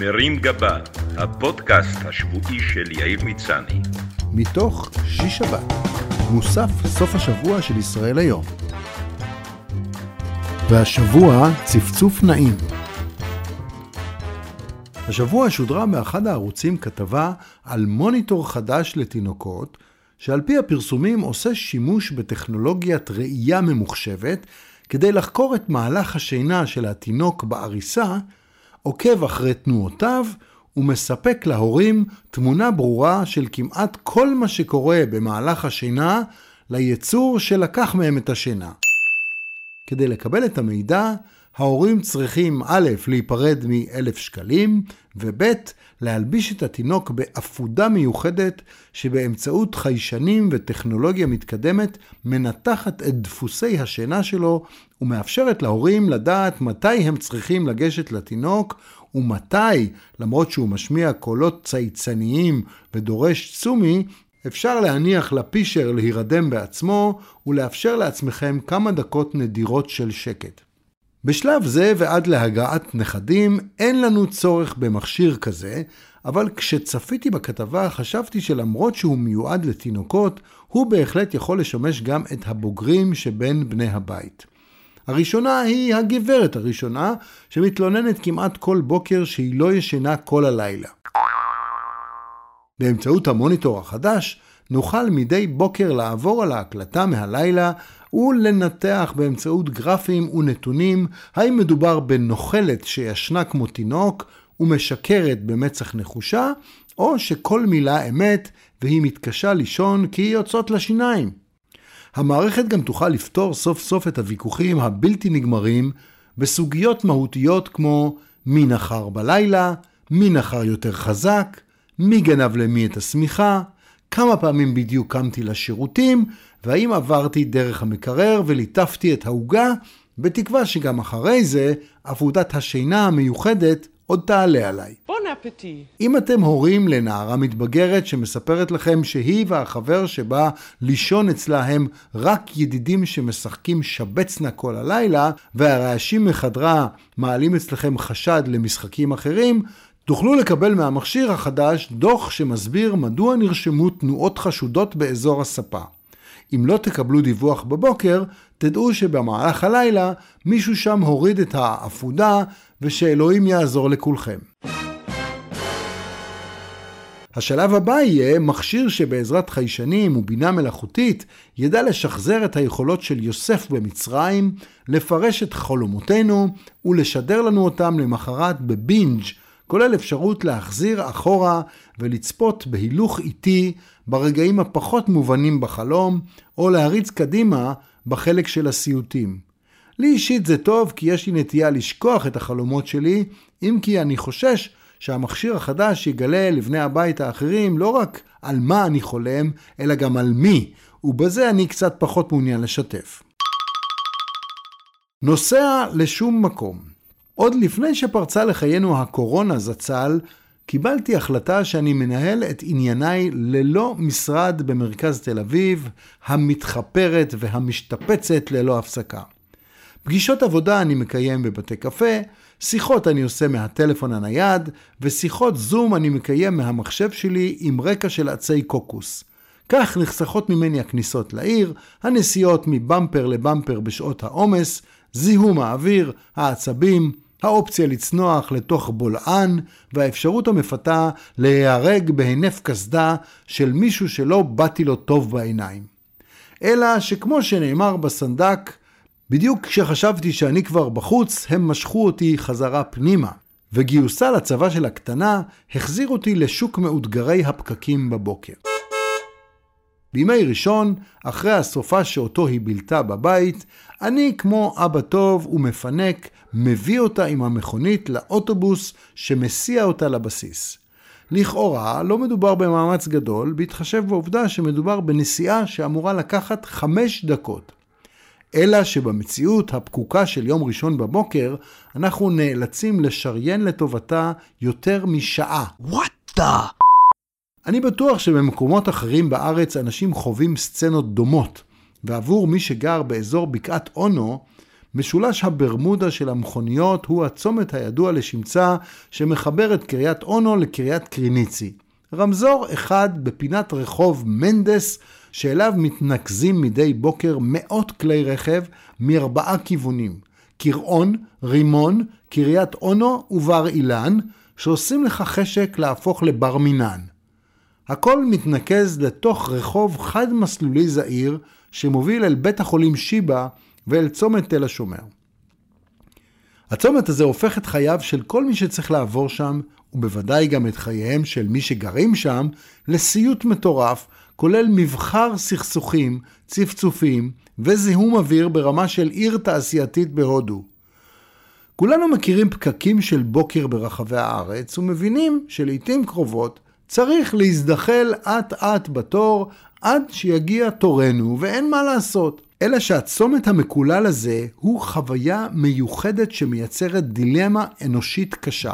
מרים גבה, הפודקאסט השבועי של יאיר מצני. מתוך שיש שבת, מוסף סוף השבוע של ישראל היום. והשבוע צפצוף נעים. השבוע שודרה באחד הערוצים כתבה על מוניטור חדש לתינוקות, שעל פי הפרסומים עושה שימוש בטכנולוגיית ראייה ממוחשבת כדי לחקור את מהלך השינה של התינוק בעריסה, עוקב אחרי תנועותיו ומספק להורים תמונה ברורה של כמעט כל מה שקורה במהלך השינה ליצור שלקח מהם את השינה. כדי לקבל את המידע, ההורים צריכים א', להיפרד מ-1,000 שקלים, וב', להלביש את התינוק בעפודה מיוחדת שבאמצעות חיישנים וטכנולוגיה מתקדמת מנתחת את דפוסי השינה שלו ומאפשרת להורים לדעת מתי הם צריכים לגשת לתינוק ומתי, למרות שהוא משמיע קולות צייצניים ודורש צומי, אפשר להניח לפישר להירדם בעצמו ולאפשר לעצמכם כמה דקות נדירות של שקט. בשלב זה ועד להגעת נכדים אין לנו צורך במכשיר כזה, אבל כשצפיתי בכתבה חשבתי שלמרות שהוא מיועד לתינוקות, הוא בהחלט יכול לשמש גם את הבוגרים שבין בני הבית. הראשונה היא הגברת הראשונה, שמתלוננת כמעט כל בוקר שהיא לא ישנה כל הלילה. באמצעות המוניטור החדש, נוכל מדי בוקר לעבור על ההקלטה מהלילה ולנתח באמצעות גרפים ונתונים האם מדובר בנוכלת שישנה כמו תינוק ומשקרת במצח נחושה, או שכל מילה אמת והיא מתקשה לישון כי היא יוצאות לשיניים. המערכת גם תוכל לפתור סוף סוף את הוויכוחים הבלתי נגמרים בסוגיות מהותיות כמו מי נחר בלילה, מי נחר יותר חזק, מי גנב למי את השמיכה, כמה פעמים בדיוק קמתי לשירותים, והאם עברתי דרך המקרר וליטפתי את העוגה, בתקווה שגם אחרי זה, עבודת השינה המיוחדת עוד תעלה עליי. בון אפטי. אם אתם הורים לנערה מתבגרת שמספרת לכם שהיא והחבר שבא לישון אצלה הם רק ידידים שמשחקים שבצנה כל הלילה, והרעשים מחדרה מעלים אצלכם חשד למשחקים אחרים, תוכלו לקבל מהמכשיר החדש דוח שמסביר מדוע נרשמו תנועות חשודות באזור הספה. אם לא תקבלו דיווח בבוקר, תדעו שבמהלך הלילה מישהו שם הוריד את העפודה ושאלוהים יעזור לכולכם. השלב הבא יהיה מכשיר שבעזרת חיישנים ובינה מלאכותית ידע לשחזר את היכולות של יוסף במצרים, לפרש את חלומותינו ולשדר לנו אותם למחרת בבינג' כולל אפשרות להחזיר אחורה ולצפות בהילוך איטי ברגעים הפחות מובנים בחלום, או להריץ קדימה בחלק של הסיוטים. לי אישית זה טוב כי יש לי נטייה לשכוח את החלומות שלי, אם כי אני חושש שהמכשיר החדש יגלה לבני הבית האחרים לא רק על מה אני חולם, אלא גם על מי, ובזה אני קצת פחות מעוניין לשתף. נוסע לשום מקום. עוד לפני שפרצה לחיינו הקורונה זצ"ל, קיבלתי החלטה שאני מנהל את ענייניי ללא משרד במרכז תל אביב, המתחפרת והמשתפצת ללא הפסקה. פגישות עבודה אני מקיים בבתי קפה, שיחות אני עושה מהטלפון הנייד, ושיחות זום אני מקיים מהמחשב שלי עם רקע של עצי קוקוס. כך נחסכות ממני הכניסות לעיר, הנסיעות מבמפר לבמפר בשעות העומס, זיהום האוויר, העצבים, האופציה לצנוח לתוך בולען, והאפשרות המפתה להיהרג בהינף קסדה של מישהו שלא באתי לו טוב בעיניים. אלא שכמו שנאמר בסנדק, בדיוק כשחשבתי שאני כבר בחוץ, הם משכו אותי חזרה פנימה. וגיוסה לצבא של הקטנה החזיר אותי לשוק מאותגרי הפקקים בבוקר. בימי ראשון, אחרי הסופה שאותו היא בילתה בבית, אני כמו אבא טוב ומפנק, מביא אותה עם המכונית לאוטובוס שמסיע אותה לבסיס. לכאורה לא מדובר במאמץ גדול, בהתחשב בעובדה שמדובר בנסיעה שאמורה לקחת חמש דקות. אלא שבמציאות הפקוקה של יום ראשון בבוקר, אנחנו נאלצים לשריין לטובתה יותר משעה. The? אני בטוח שבמקומות אחרים בארץ אנשים חווים סצנות דומות, ועבור מי שגר באזור בקעת אונו, משולש הברמודה של המכוניות הוא הצומת הידוע לשמצה שמחבר את קריית אונו לקריית קריניצי. רמזור אחד בפינת רחוב מנדס שאליו מתנקזים מדי בוקר מאות כלי רכב מארבעה כיוונים. קרעון, רימון, קריית אונו ובר אילן, שעושים לך חשק להפוך לבר מינן. הכל מתנקז לתוך רחוב חד-מסלולי זעיר שמוביל אל בית החולים שיבא ואל צומת תל השומר. הצומת הזה הופך את חייו של כל מי שצריך לעבור שם, ובוודאי גם את חייהם של מי שגרים שם, לסיוט מטורף, כולל מבחר סכסוכים, צפצופים וזיהום אוויר ברמה של עיר תעשייתית בהודו. כולנו מכירים פקקים של בוקר ברחבי הארץ ומבינים שלעיתים קרובות צריך להזדחל אט-אט בתור עד שיגיע תורנו ואין מה לעשות. אלא שהצומת המקולל הזה הוא חוויה מיוחדת שמייצרת דילמה אנושית קשה.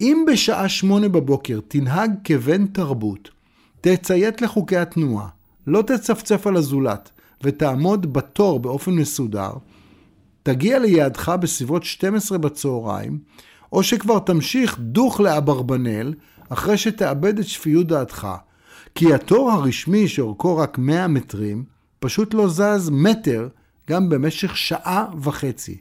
אם בשעה שמונה בבוקר תנהג כבן תרבות, תציית לחוקי התנועה, לא תצפצף על הזולת ותעמוד בתור באופן מסודר, תגיע ליעדך בסביבות 12 בצהריים, או שכבר תמשיך דוך לאברבנל אחרי שתאבד את שפיות דעתך, כי התור הרשמי שאורכו רק 100 מטרים, פשוט לא זז מטר גם במשך שעה וחצי.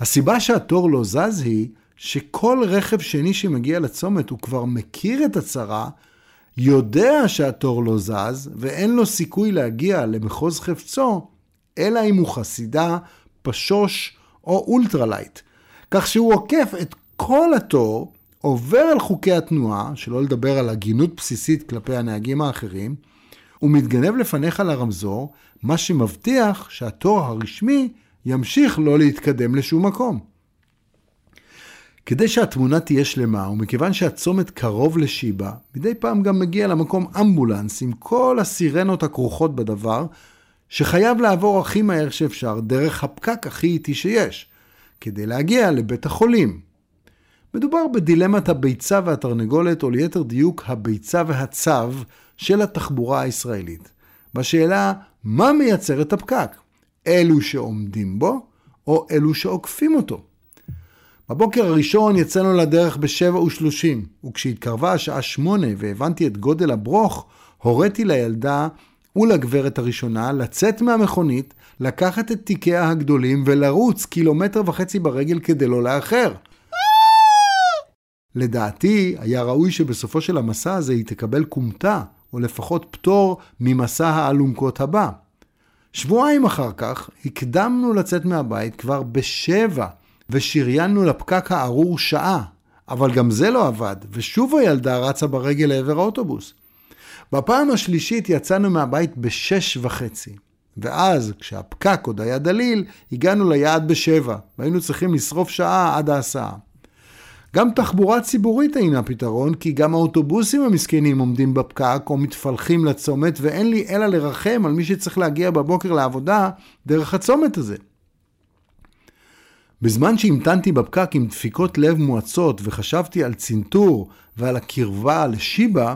הסיבה שהתור לא זז היא שכל רכב שני שמגיע לצומת הוא כבר מכיר את הצרה, יודע שהתור לא זז ואין לו סיכוי להגיע למחוז חפצו, אלא אם הוא חסידה, פשוש או אולטרלייט. כך שהוא עוקף את כל התור, עובר על חוקי התנועה, שלא לדבר על הגינות בסיסית כלפי הנהגים האחרים, ומתגנב לפניך לרמזור, מה שמבטיח שהתור הרשמי ימשיך לא להתקדם לשום מקום. כדי שהתמונה תהיה שלמה, ומכיוון שהצומת קרוב לשיבא, מדי פעם גם מגיע למקום אמבולנס עם כל הסירנות הכרוכות בדבר, שחייב לעבור הכי מהר שאפשר דרך הפקק הכי איטי שיש, כדי להגיע לבית החולים. מדובר בדילמת הביצה והתרנגולת, או ליתר דיוק הביצה והצו של התחבורה הישראלית. בשאלה, מה מייצר את הפקק? אלו שעומדים בו, או אלו שעוקפים אותו? בבוקר הראשון יצאנו לדרך ב-7:30, וכשהתקרבה השעה 8 והבנתי את גודל הברוך, הוריתי לילדה ולגברת הראשונה לצאת מהמכונית, לקחת את תיקיה הגדולים ולרוץ קילומטר וחצי ברגל כדי לא לאחר. לדעתי, היה ראוי שבסופו של המסע הזה היא תקבל כומתה, או לפחות פטור ממסע האלונקות הבא. שבועיים אחר כך, הקדמנו לצאת מהבית כבר בשבע, ושריינו לפקק הארור שעה. אבל גם זה לא עבד, ושוב הילדה רצה ברגל לעבר האוטובוס. בפעם השלישית יצאנו מהבית בשש וחצי. ואז, כשהפקק עוד היה דליל, הגענו ליעד בשבע, והיינו צריכים לשרוף שעה עד ההסעה. גם תחבורה ציבורית אינה פתרון, כי גם האוטובוסים המסכנים עומדים בפקק או מתפלחים לצומת, ואין לי אלא לרחם על מי שצריך להגיע בבוקר לעבודה דרך הצומת הזה. בזמן שהמתנתי בפקק עם דפיקות לב מואצות וחשבתי על צנתור ועל הקרבה לשיבא,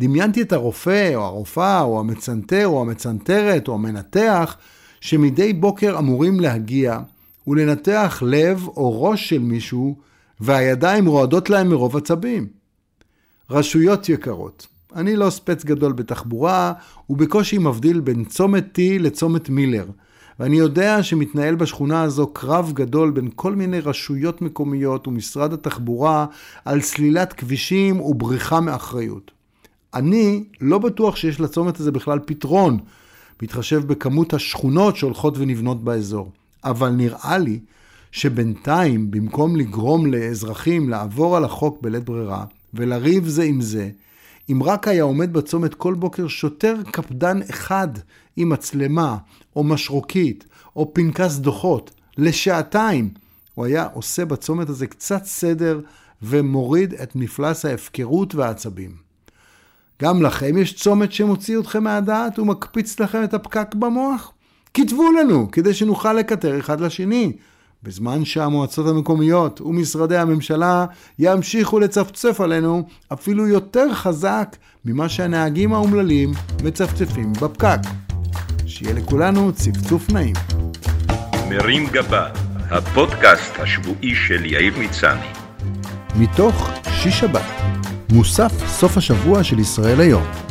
דמיינתי את הרופא או הרופאה או המצנתר או המצנתרת או המנתח שמדי בוקר אמורים להגיע ולנתח לב או ראש של מישהו והידיים רועדות להם מרוב עצבים. רשויות יקרות, אני לא ספץ גדול בתחבורה ובקושי מבדיל בין צומת T לצומת מילר. ואני יודע שמתנהל בשכונה הזו קרב גדול בין כל מיני רשויות מקומיות ומשרד התחבורה על סלילת כבישים ובריחה מאחריות. אני לא בטוח שיש לצומת הזה בכלל פתרון, בהתחשב בכמות השכונות שהולכות ונבנות באזור. אבל נראה לי שבינתיים, במקום לגרום לאזרחים לעבור על החוק בלית ברירה ולריב זה עם זה, אם רק היה עומד בצומת כל בוקר שוטר קפדן אחד עם מצלמה, או משרוקית, או פנקס דוחות, לשעתיים, הוא היה עושה בצומת הזה קצת סדר ומוריד את מפלס ההפקרות והעצבים. גם לכם יש צומת שמוציא אתכם מהדעת ומקפיץ לכם את הפקק במוח? כתבו לנו, כדי שנוכל לקטר אחד לשני. בזמן שהמועצות המקומיות ומשרדי הממשלה ימשיכו לצפצף עלינו אפילו יותר חזק ממה שהנהגים האומללים מצפצפים בפקק. שיהיה לכולנו צפצוף נעים. מרים גבה, הפודקאסט השבועי של יאיר מצני. מתוך שיש שבת, מוסף סוף השבוע של ישראל היום.